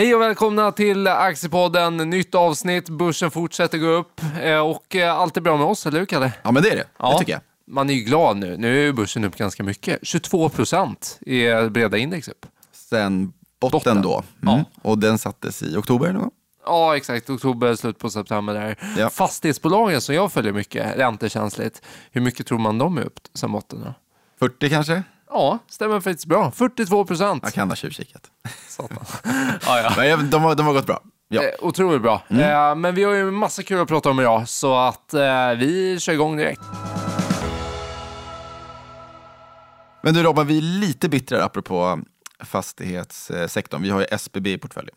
Hej och välkomna till Aktiepodden. Nytt avsnitt, börsen fortsätter gå upp eh, och eh, allt är bra med oss, eller hur Kalle? Ja, men det är det. Ja. Det tycker jag. Man är ju glad nu. Nu är börsen upp ganska mycket. 22 procent är breda index upp. Sen botten, Botten. då. Mm. Ja. Och den sattes i oktober någon. Ja, exakt. Oktober, slut på september där. Ja. Fastighetsbolagen som jag följer mycket, räntekänsligt. Hur mycket tror man de är upp sen botten? Då? 40 kanske? Ja, stämmer faktiskt bra. 42 procent. Jag kan ha tjuvkikat. Satan. ja, ja. Men de, har, de har gått bra. Ja. Eh, otroligt bra. Eh, men vi har ju massa kul att prata om idag, så att eh, vi kör igång direkt. Men du Robban, vi är lite bittrare apropå fastighetssektorn. Vi har ju SBB i portföljen.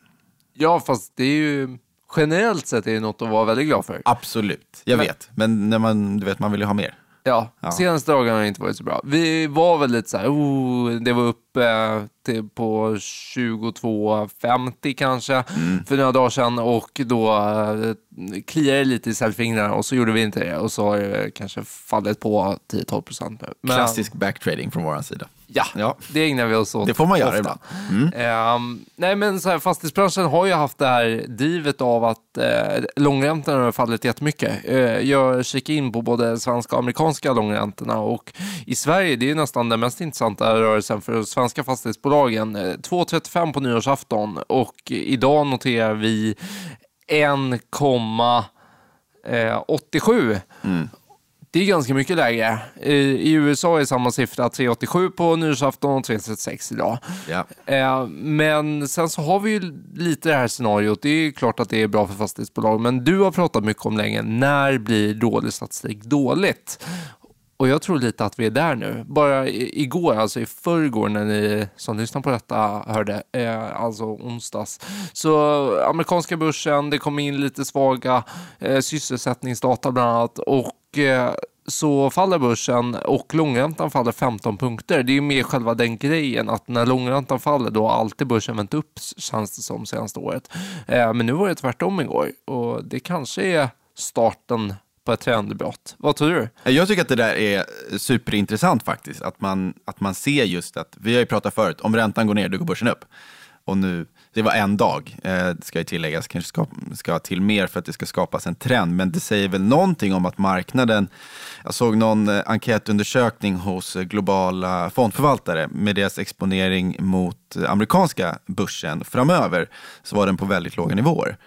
Ja, fast det är ju generellt sett är det något att vara väldigt glad för. Absolut, jag Men- vet. Men när man, du vet, man vill ju ha mer. Ja, Ja. senaste dagarna har inte varit så bra. Vi var väl lite så här, oh, det var uppe eh, till på 22,50 kanske för några dagar sedan och då eh, kliade det lite i säljfingrarna och så gjorde vi inte det och så har det kanske fallit på 10-12 procent nu. Men- Klassisk backtrading från vår sida. Ja, Ja. det ägnar vi oss åt Det får man göra ofta. ibland. Mm. Nej men så här, fastighetsbranschen har ju haft det här drivet av att eh, långräntorna har fallit jättemycket. Eh, jag kikar in på både svenska och amerikanska långräntorna och i Sverige, det är nästan den mest intressanta rörelsen för svenska fastighetsbolagen. Eh, 2,35 på nyårsafton och idag noterar vi 1,87. Det är ganska mycket lägre. I, USA är samma siffra 3,87 på nyårsafton och 3,36 idag. Eh, men sen så har vi ju lite det här scenariot. Det är klart att det är bra för fastighetsbolag, men du har pratat mycket om länge. När blir dålig statistik dåligt? Och jag tror lite att vi är där nu. Bara igår, alltså i förrgår när ni som lyssnar på detta hörde, eh, alltså onsdags. Så amerikanska börsen, det kom in lite svaga eh, sysselsättningsdata bland annat och eh, så faller börsen och långräntan faller 15 punkter. Det är mer själva den grejen att när långräntan faller då har alltid börsen vänt upp känns det som senaste året. Eh, men nu var det tvärtom igår och det kanske är starten på ett trendbrott. Vad tror du? Jag tycker att det där är superintressant faktiskt. Att man, att man ser just att, vi har ju pratat förut, om räntan går ner, då går börsen upp. Och nu, det var en dag, eh, ska ju tilläggas, kanske ska, ska till mer för att det ska skapas en trend. Men det säger väl någonting om att marknaden, jag såg någon eh, enkätundersökning hos eh, globala fondförvaltare med deras exponering mot eh, amerikanska börsen framöver, så var den på väldigt låga nivåer.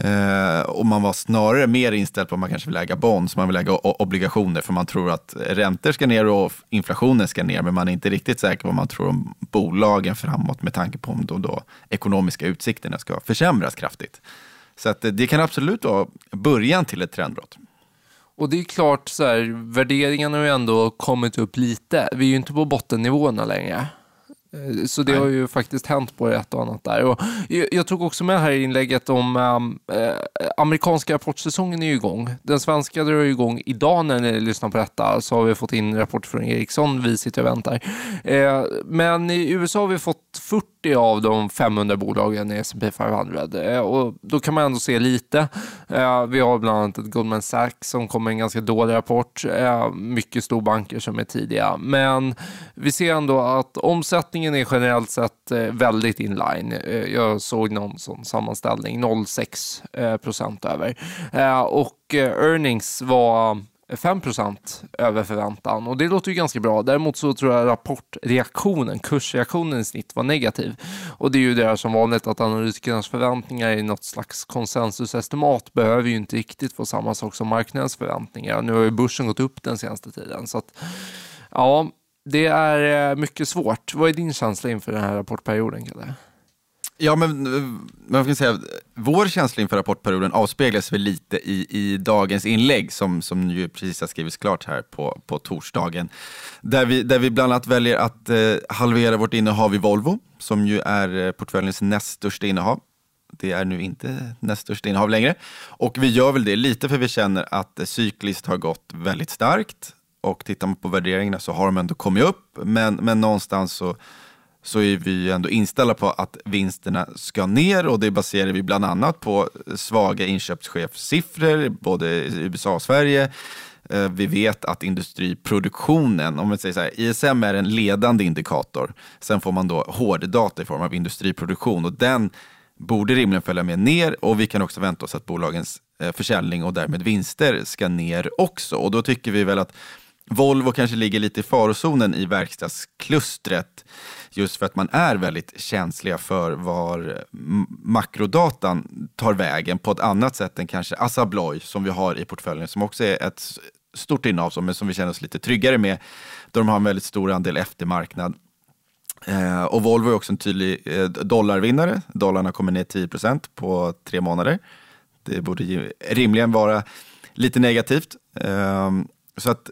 Eh, och man var snarare mer inställd på att man kanske vill äga bonds, man vill äga obligationer för man tror att räntor ska ner och inflationen ska ner, men man är inte riktigt säker på vad man tror om bolagen framåt med tanke på om de då ekonomiska utsikterna ska försämras kraftigt. Så att eh, det kan absolut vara början till ett trendbrott. Och det är klart, så här, värderingarna har ju ändå kommit upp lite. Vi är ju inte på bottennivåerna längre. Eh, Så det Nej. har ju faktiskt hänt på ett och annat där. Och jag, tog också med här i inlägget om um, eh, amerikanska rapportsäsongen är ju igång. Den svenska drar ju igång idag när ni lyssnar på detta. Så har vi fått in rapport från Ericsson. Vi sitter och väntar. Eh, men i USA har vi fått 40 av de 500 bolagen i S&P 500. Eh, och då kan man ändå se lite. Eh, vi har bland annat ett Goldman Sachs som kom med en ganska dålig rapport. Eh, mycket storbanker som är tidiga. Men vi ser ändå att omsättningen är generellt sett eh, väldigt inline. Eh, jag såg någon sån sammanställning, 0,6 eh, procent över. Och earnings var 5% över förväntan och det låter ju ganska bra. Däremot så tror jag rapportreaktionen, kursreaktionen i snitt var negativ. Och det är ju det här som vanligt att analytikernas förväntningar i något slags konsensusestimat behöver ju inte riktigt få samma sak som marknadens förväntningar. Nu har ju börsen gått upp den senaste tiden så att ja, det är eh, mycket svårt. Vad är din känsla inför den här rapportperioden, Kalle? Ja, men eh, man kan säga, vår känsla inför rapportperioden avspeglas väl lite i, i dagens inlägg som, som ju precis har skrivits klart här på, på torsdagen. Där vi, där vi bland annat väljer att eh, halvera vårt innehav i Volvo, som ju är eh, portföljens näst största innehav. Det är nu inte näst största innehav längre. Och vi gör väl det lite för vi känner att eh, cykliskt har gått väldigt starkt. Och tittar man på värderingarna så har de ändå kommit upp, men, men någonstans så så är vi ändå inställda på att vinsterna ska ner och det baserar vi bland annat på svaga inköpschefssiffror både i USA och Sverige. Eh, vi vet att industriproduktionen, om man säger så här, ISM är en ledande indikator. Sen får man då hårddata i form av industriproduktion och den borde rimligen följa med ner och vi kan också vänta oss att bolagens eh, försäljning och därmed vinster ska ner också. Och då tycker vi väl att Volvo kanske ligger lite i farozonen i verkstadsklustret just för att man är väldigt känsliga för var makrodatan tar vägen på ett annat sätt än kanske Assa Abloy som vi har i portföljen som också är ett stort innehav men som vi känner oss lite tryggare med då de har en väldigt stor andel eftermarknad. Eh, och Volvo är också en tydlig eh, dollarvinnare. Dollarn har kommit ner 10% på tre månader. Det borde rimligen vara lite negativt. Eh, så att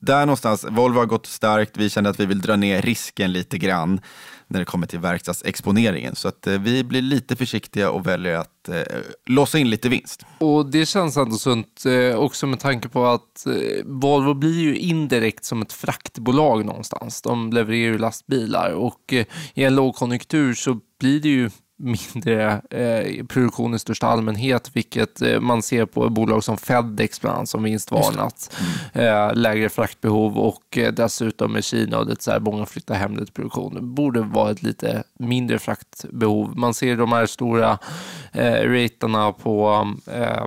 där någonstans, Volvo har gått starkt, vi känner att vi vill dra ner risken lite grann när det kommer till verkstadsexponeringen. Så att eh, vi blir lite försiktiga och väljer att eh, låsa in lite vinst. Och det känns ändå sunt eh, också med tanke på att eh, Volvo blir ju indirekt som ett fraktbolag någonstans. De levererar ju lastbilar och eh, i en lågkonjunktur så blir det ju mindre eh, produktion i största allmänhet, vilket eh, man ser på bolag som Fedex bland annat som vinstvarnat. Mm. Eh, lägre fraktbehov och eh, dessutom med Kina och det så här, många flyttar hem till produktion. Det borde vara ett lite mindre fraktbehov. Man ser de här stora eh, raterna på eh,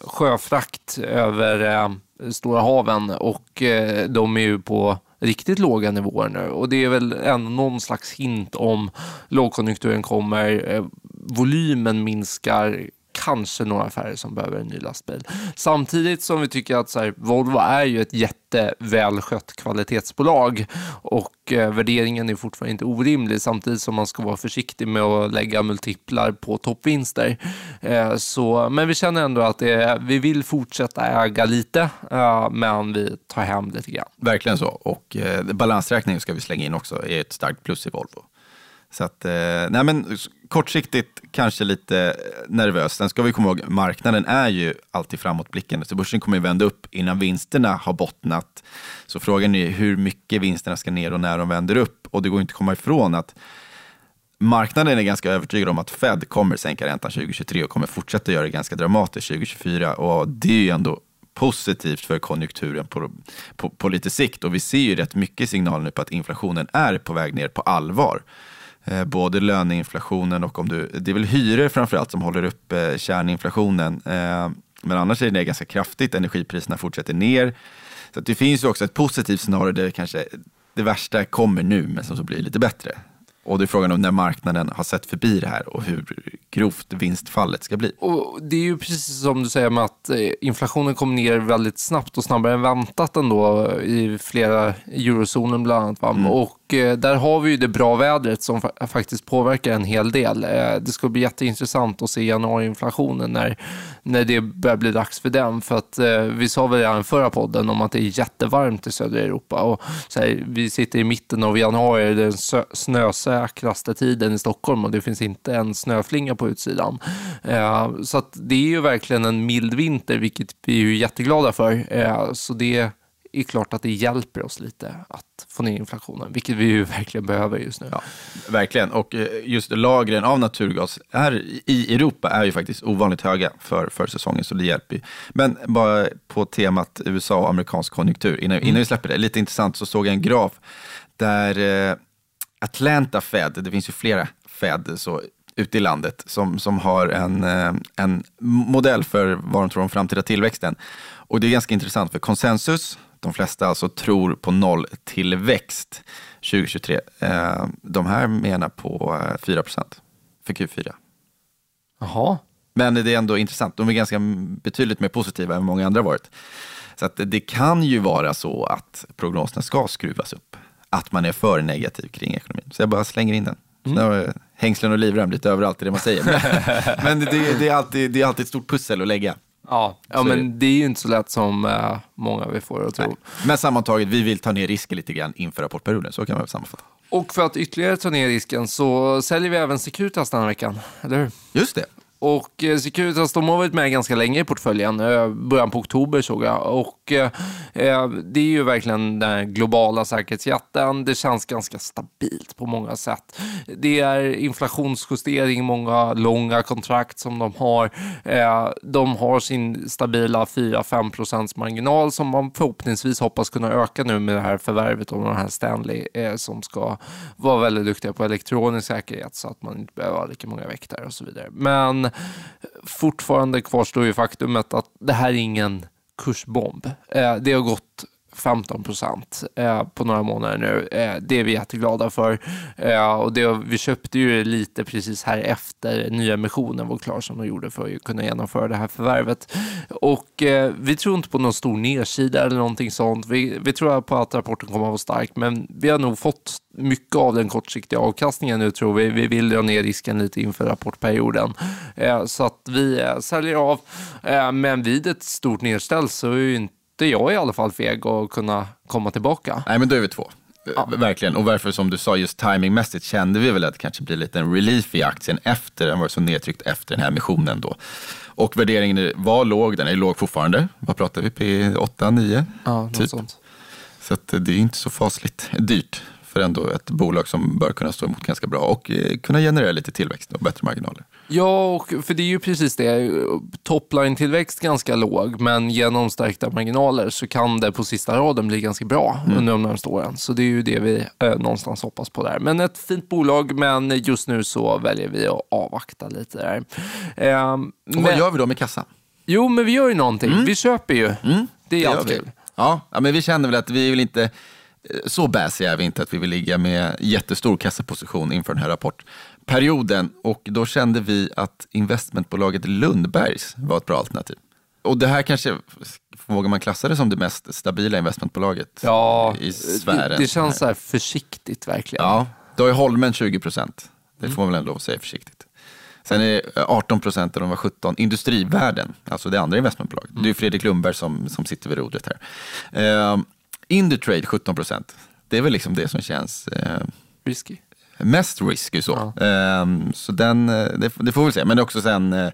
sjöfrakt över eh, Stora haven och de är ju på riktigt låga nivåer nu. Och det är väl ändå någon slags hint om lågkonjunkturen kommer, eh, volymen minskar, kanske några färre som behöver en ny lastbil. Samtidigt som vi tycker att så här, Volvo är ju ett jättevälskött kvalitetsbolag och eh, värderingen är fortfarande inte orimlig samtidigt som man ska vara försiktig med att lägga multiplar på toppvinster. Eh, så, men vi känner ändå att det, vi vill fortsätta äga lite, eh, men vi tar hem lite grann. Verkligen så. Och eh, balansräkningen ska vi slänga in också, är ett starkt plus i Volvo. Så att, eh, nej men kortsiktigt kanske lite nervös. Sen ska vi komma ihåg, marknaden är ju alltid framåtblickande, så börsen kommer ju vända upp innan vinsterna har bottnat. Så frågan är hur mycket vinsterna ska ner och när de vänder upp. Och det går inte att komma ifrån att marknaden är ganska övertygad om att Fed kommer sänka räntan 2023 och kommer fortsätta göra det ganska dramatiskt 2024. Och det är ju ändå positivt för konjunkturen på, på, på lite sikt. Och vi ser ju rätt mycket signaler nu på att inflationen är på väg ner på allvar. Eh, både löneinflationen och om du, det är väl hyror framförallt som håller upp eh, kärninflationen. Eh, men annars är det ganska kraftigt, energipriserna fortsätter ner. Så det finns ju också ett positivt scenario där kanske det värsta kommer nu, men som så blir lite bättre. Och det är frågan om när marknaden har sett förbi det här och hur grovt vinstfallet ska bli. Och Det är ju precis som du säger med att inflationen kom ner väldigt snabbt och snabbare än väntat ändå i flera eurozonen bland annat. Mm. Och Eh, där har vi ju det bra vädret som faktiskt påverkar en hel del. Eh, det ska bli jätteintressant att se januariinflationen när, när det börjar bli dags för den. För att eh, vi sa väl redan i förra podden om att det är jättevarmt i södra Europa. Och så här, vi sitter i mitten av januari, den snösäkraste tiden i Stockholm och det finns inte en snöflinga på utsidan. Så att det är ju verkligen en mild vinter, vilket vi är jätteglada för. Så det är klart att det hjälper oss lite att få ner inflationen, vilket vi ju verkligen behöver just nu. Ja, verkligen, och eh, just lagren av naturgas är, i Europa är ju faktiskt ovanligt höga för, för säsongen, så det hjälper ju. Men bara på temat USA och amerikansk konjunktur, innan, mm. innan vi släpper det, lite intressant så såg jag en graf där eh, Atlanta Fed, det finns ju flera Fed så, ute i landet som, som har en, eh, en modell för vad de tror om framtida tillväxten. Och det är ganska intressant, för konsensus de flesta alltså tror på nolltillväxt 2023. Eh, de här menar på 4 eh, för Q4. Jaha. Men det är ändå intressant. De är ganska betydligt mer positiva än många andra varit. Så att det kan ju vara så att prognoserna ska skruvas upp. Att man är för negativ kring ekonomin. Så jag bara slänger in den. Mm. Hängslen och livrem lite överallt i det man säger. Men det, det, är alltid, det är alltid ett stort pussel att lägga. Ja, ja men det är ju inte så lätt som uh, många vi får att tro. Nej. Men sammantaget, vi vill ta ner risken lite grann inför rapportperioden. Så kan man sammanfatta. Och för att ytterligare ta ner risken så säljer vi även Securitas den här veckan, eller hur? Just det. Och eh, Securitas de har varit med ganska länge i portföljen. Eh, början på oktober såg jag. Och eh, eh, det är ju verkligen den globala säkerhetsjätten. Det känns ganska stabilt på många sätt. Det är inflationsjustering, många långa kontrakt som de har. Eh, de har sin stabila 4-5 procents marginal som man förhoppningsvis hoppas kunna öka nu med det här förvärvet av den här Stanley eh, som ska vara väldigt duktiga på elektronisk säkerhet så att man inte behöver ha lika många väktare och så vidare. Men fortfarande kvarstår ju faktumet att det här är ingen kursbomb. Eh, det har gått 15 procent eh, på några månader nu. Eh, det är vi jätteglada för. Eh, och det, vi köpte ju lite precis här efter nyemissionen var klar som de gjorde för att kunna genomföra det här förvärvet. Och eh, vi tror inte på någon stor nedsida eller någonting sånt. Vi, vi tror på att rapporten kommer att vara stark, men vi har nog fått mycket av den kortsiktiga avkastningen nu tror vi. Vi vill dra ner risken lite inför rapportperioden. Eh, så att vi eh, säljer av. Eh, men vid ett stort nedställ så är ju inte inte jag i alla fall feg att kunna komma tillbaka. Nej, men då är vi två. Ja. Verkligen. Och varför, som du sa, just timingmässigt kände vi väl att det kanske blir lite en relief i aktien efter, den var så nedtryckt efter den här emissionen då. Och värderingen var låg, den är låg fortfarande. Vad pratar vi, P 8, 9? Ja, typ. sånt. Så att det är inte så fasligt dyrt för ändå ett bolag som bör kunna stå emot ganska bra och eh, kunna generera lite tillväxt och bättre marginaler. Ja, och för det är ju precis det. Topline-tillväxt ganska låg, men genom stärkta marginaler så kan det på sista raden bli ganska bra mm. under de närmaste åren. Så det är ju det vi eh, någonstans hoppas på där. Men ett fint bolag, men just nu så väljer vi att avvakta lite där. Eh, och men... vad gör vi då med kassan? Jo, men vi gör ju någonting. Mm. Vi köper ju. Mm. Det är alltid kul. Ja, men vi känner väl att vi vill inte så bäsiga är vi inte att vi vill ligga med jättestor kassaposition inför den här rapportperioden. Och då kände vi att investmentbolaget Lundbergs var ett bra alternativ. Och det här kanske, vågar man klassa det som det mest stabila investmentbolaget ja, i sfären? Det, det känns så här försiktigt verkligen. Ja, då är Holmen 20 procent. Det får man väl ändå säga försiktigt. Sen är 18 procent av de var 17 industrivärden, alltså det andra investmentbolaget. Mm. Det är Fredrik Lundberg som, som sitter vid rodret här. Eh, Indutrade 17 procent. Det är väl liksom det som känns eh, risky. mest risky. Så, ja. eh, så den, eh, det, det, får vi se. Men också sen, eh,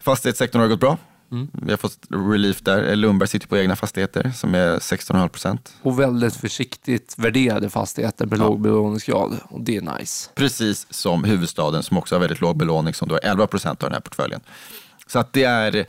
fastighetssektorn har gått bra. Mm. Vi har fått relief där. Lundberg sitter på egna fastigheter som är 16,5 procent. Och väldigt försiktigt värderade fastigheter med ja. låg belåningsgrad. Och det är nice. Precis som huvudstaden som också har väldigt låg belåning som då är 11 procent av den här portföljen. Så att det är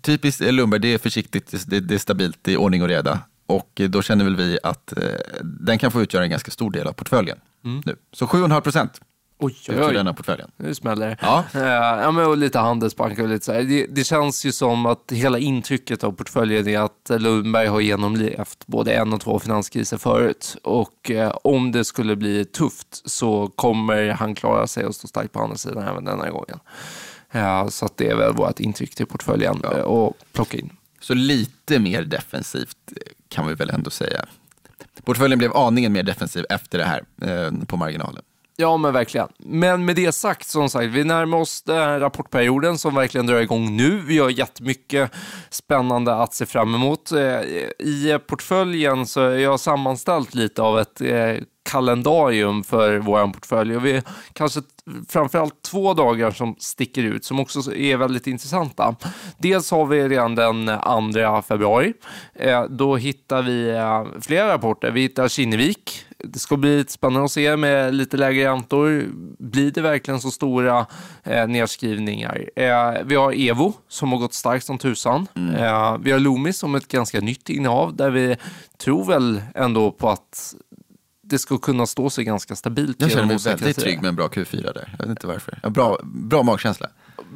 typiskt Lundberg, det är försiktigt, det, det är stabilt, det är ordning och reda. Och då känner väl vi att eh, den kan få utgöra en ganska stor del av portföljen mm. nu. Så 7,5 procent. Oj, oj, oj. denna portföljen. Nu smäller det. Ja. Uh, ja, men och lite Handelsbanken och lite så det, det, känns ju som att hela intrycket av portföljen är att Lundberg har genomlevt både en och två finanskriser förut. Och uh, om det skulle bli tufft så kommer han klara sig och stå starkt på andra sidan även denna gången. Uh, så att det är väl vårt intryck till portföljen ja. och plocka in. Så lite mer defensivt eh, kan vi väl ändå säga. Portföljen blev aningen mer defensiv efter det här eh, på marginalen. Ja, men verkligen. Men med det sagt, som sagt, vi närmar oss den här rapportperioden som verkligen drar igång nu. Vi har jättemycket spännande att se fram emot. Eh, I portföljen så har jag sammanställt lite av ett eh, kalendarium för vår portfölj. Och vi kanske framförallt två dagar som sticker ut som också är väldigt intressanta. Dels har vi redan den 2 februari. Eh, då hittar vi eh, flera rapporter. Vi hittar Kinnevik. Det ska bli spännande att se med lite lägre räntor. Blir det verkligen så stora eh, nedskrivningar? vi har Evo som har gått starkt som tusan. Mm. vi har Loomis som ett ganska nytt innehav där vi tror väl ändå på att det ska kunna stå sig ganska stabilt. Jag känner mig väldigt trygg med en bra Q4 där. Jag vet inte varför. Ja, bra, bra magkänsla.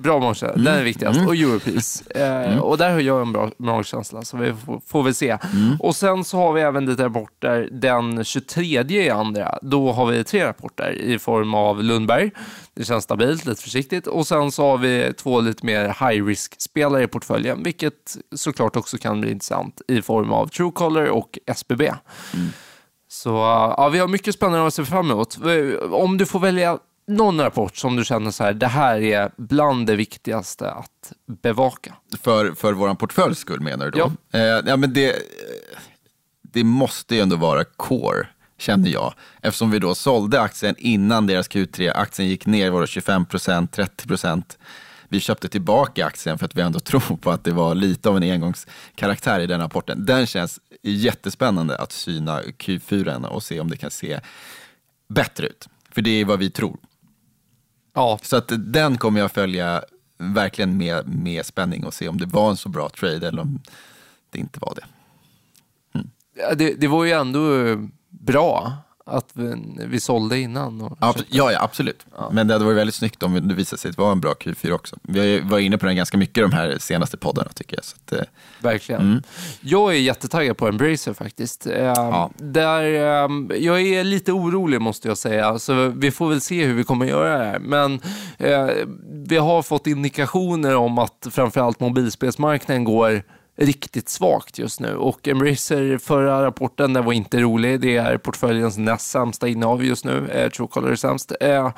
Bra magkänsla, mm. den är viktigast. Mm. Och Europris. Eh, mm. Och där har jag en bra magkänsla, så vi får, får vi se. Mm. Och sen så har vi även lite rapporter den 23 i andra. Då har vi tre rapporter i form av Lundberg. Det känns stabilt, lite försiktigt. Och sen så har vi två lite mer high risk-spelare i portföljen, vilket såklart också kan bli intressant i form av Truecaller och SBB. Så ja, vi har mycket spännande att se fram emot. Om du får välja någon rapport som du känner så här, det här är bland det viktigaste att bevaka. För, för vår portföljs skull menar du då? Ja. Eh, ja, men det, det måste ju ändå vara core, känner jag. Eftersom vi då sålde aktien innan deras Q3, aktien gick ner var 25 procent, 30 procent. Vi köpte tillbaka aktien för att vi ändå tror på att det var lite av en engångskaraktär i den rapporten. Den känns jättespännande att syna Q4 och se om det kan se bättre ut. För det är vad vi tror. Ja. Så att den kommer jag följa verkligen med, med spänning och se om det var en så bra trade eller om det inte var det. Det, det var ju ändå bra att vi, vi sålde innan. Och Abs- ja, ja, absolut. Men det hade varit väldigt snyggt om det visade sig att det var en bra Q4 också. Vi varit inne på den ganska mycket de här senaste poddarna tycker jag. Att, eh, Verkligen. Jag är jättetaggad på Embracer faktiskt. Eh, där, eh, jag är lite orolig måste jag säga, så vi får väl se hur vi kommer göra det här. Men eh, vi har fått indikationer om att framförallt mobilspelsmarknaden går riktigt svagt just nu och Embracer förra rapporten den var inte rolig. Det är portföljens näst sämsta innehav just nu. Eh, Truecaller är sämst. Eh,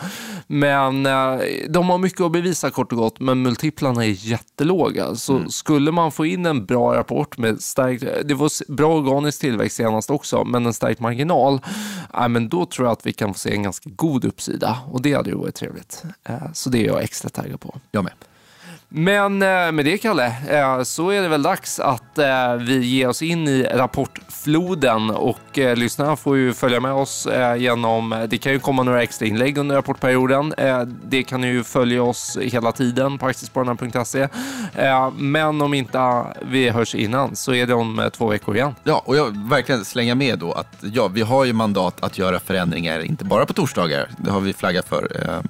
men eh, de har mycket att bevisa kort och gott, men multiplarna är jättelåga. Så skulle man få in en bra rapport med starkt, det var bra organisk tillväxt senast också, men en stark marginal, eh, men då tror jag att vi kan få se en ganska god uppsida och det hade ju varit trevligt. Eh, så det är jag extra taggad på. jag med. Men eh, med det, Kalle, eh, så är det väl dags att eh, vi ger oss in i rapportfloden och lyssnarna får ju följa med oss genom, det kan ju komma några extra inlägg under rapportperioden. Det kan ju följa oss hela tiden på aktiespararna.se. Men om inte vi hörs innan så är det om två veckor igen. Ja, och jag vill verkligen slänga med då att ja, vi har ju mandat att göra förändringar, inte bara på torsdagar, det har vi flaggat för,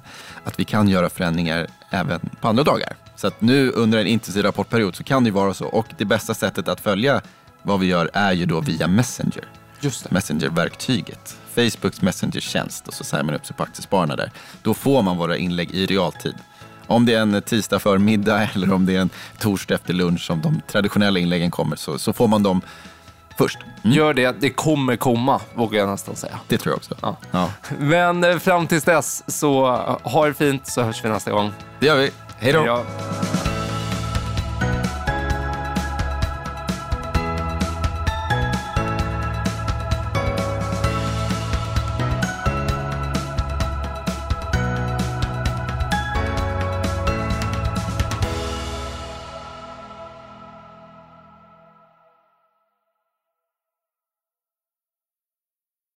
att vi kan göra förändringar även på andra dagar. Så att nu under en intensiv rapportperiod så kan det ju vara så. Och det bästa sättet att följa vad vi gör är ju då via Messenger. Just Messenger-verktyget. Facebooks Messenger-tjänst och så signar man upp sig på Aktiespararna där. Då får man våra inlägg i realtid. Om det är en tisdag förmiddag eller om det är en torsdag efter lunch som de traditionella inläggen kommer så, så får man dem först. Mm, Gör det, det kommer komma, vågar jag nästan säga. det tror jag också. Ja. Ja, Men eh, fram tills dess så ha det fint så hörs vi nästa gång. det gör vi. Hej då!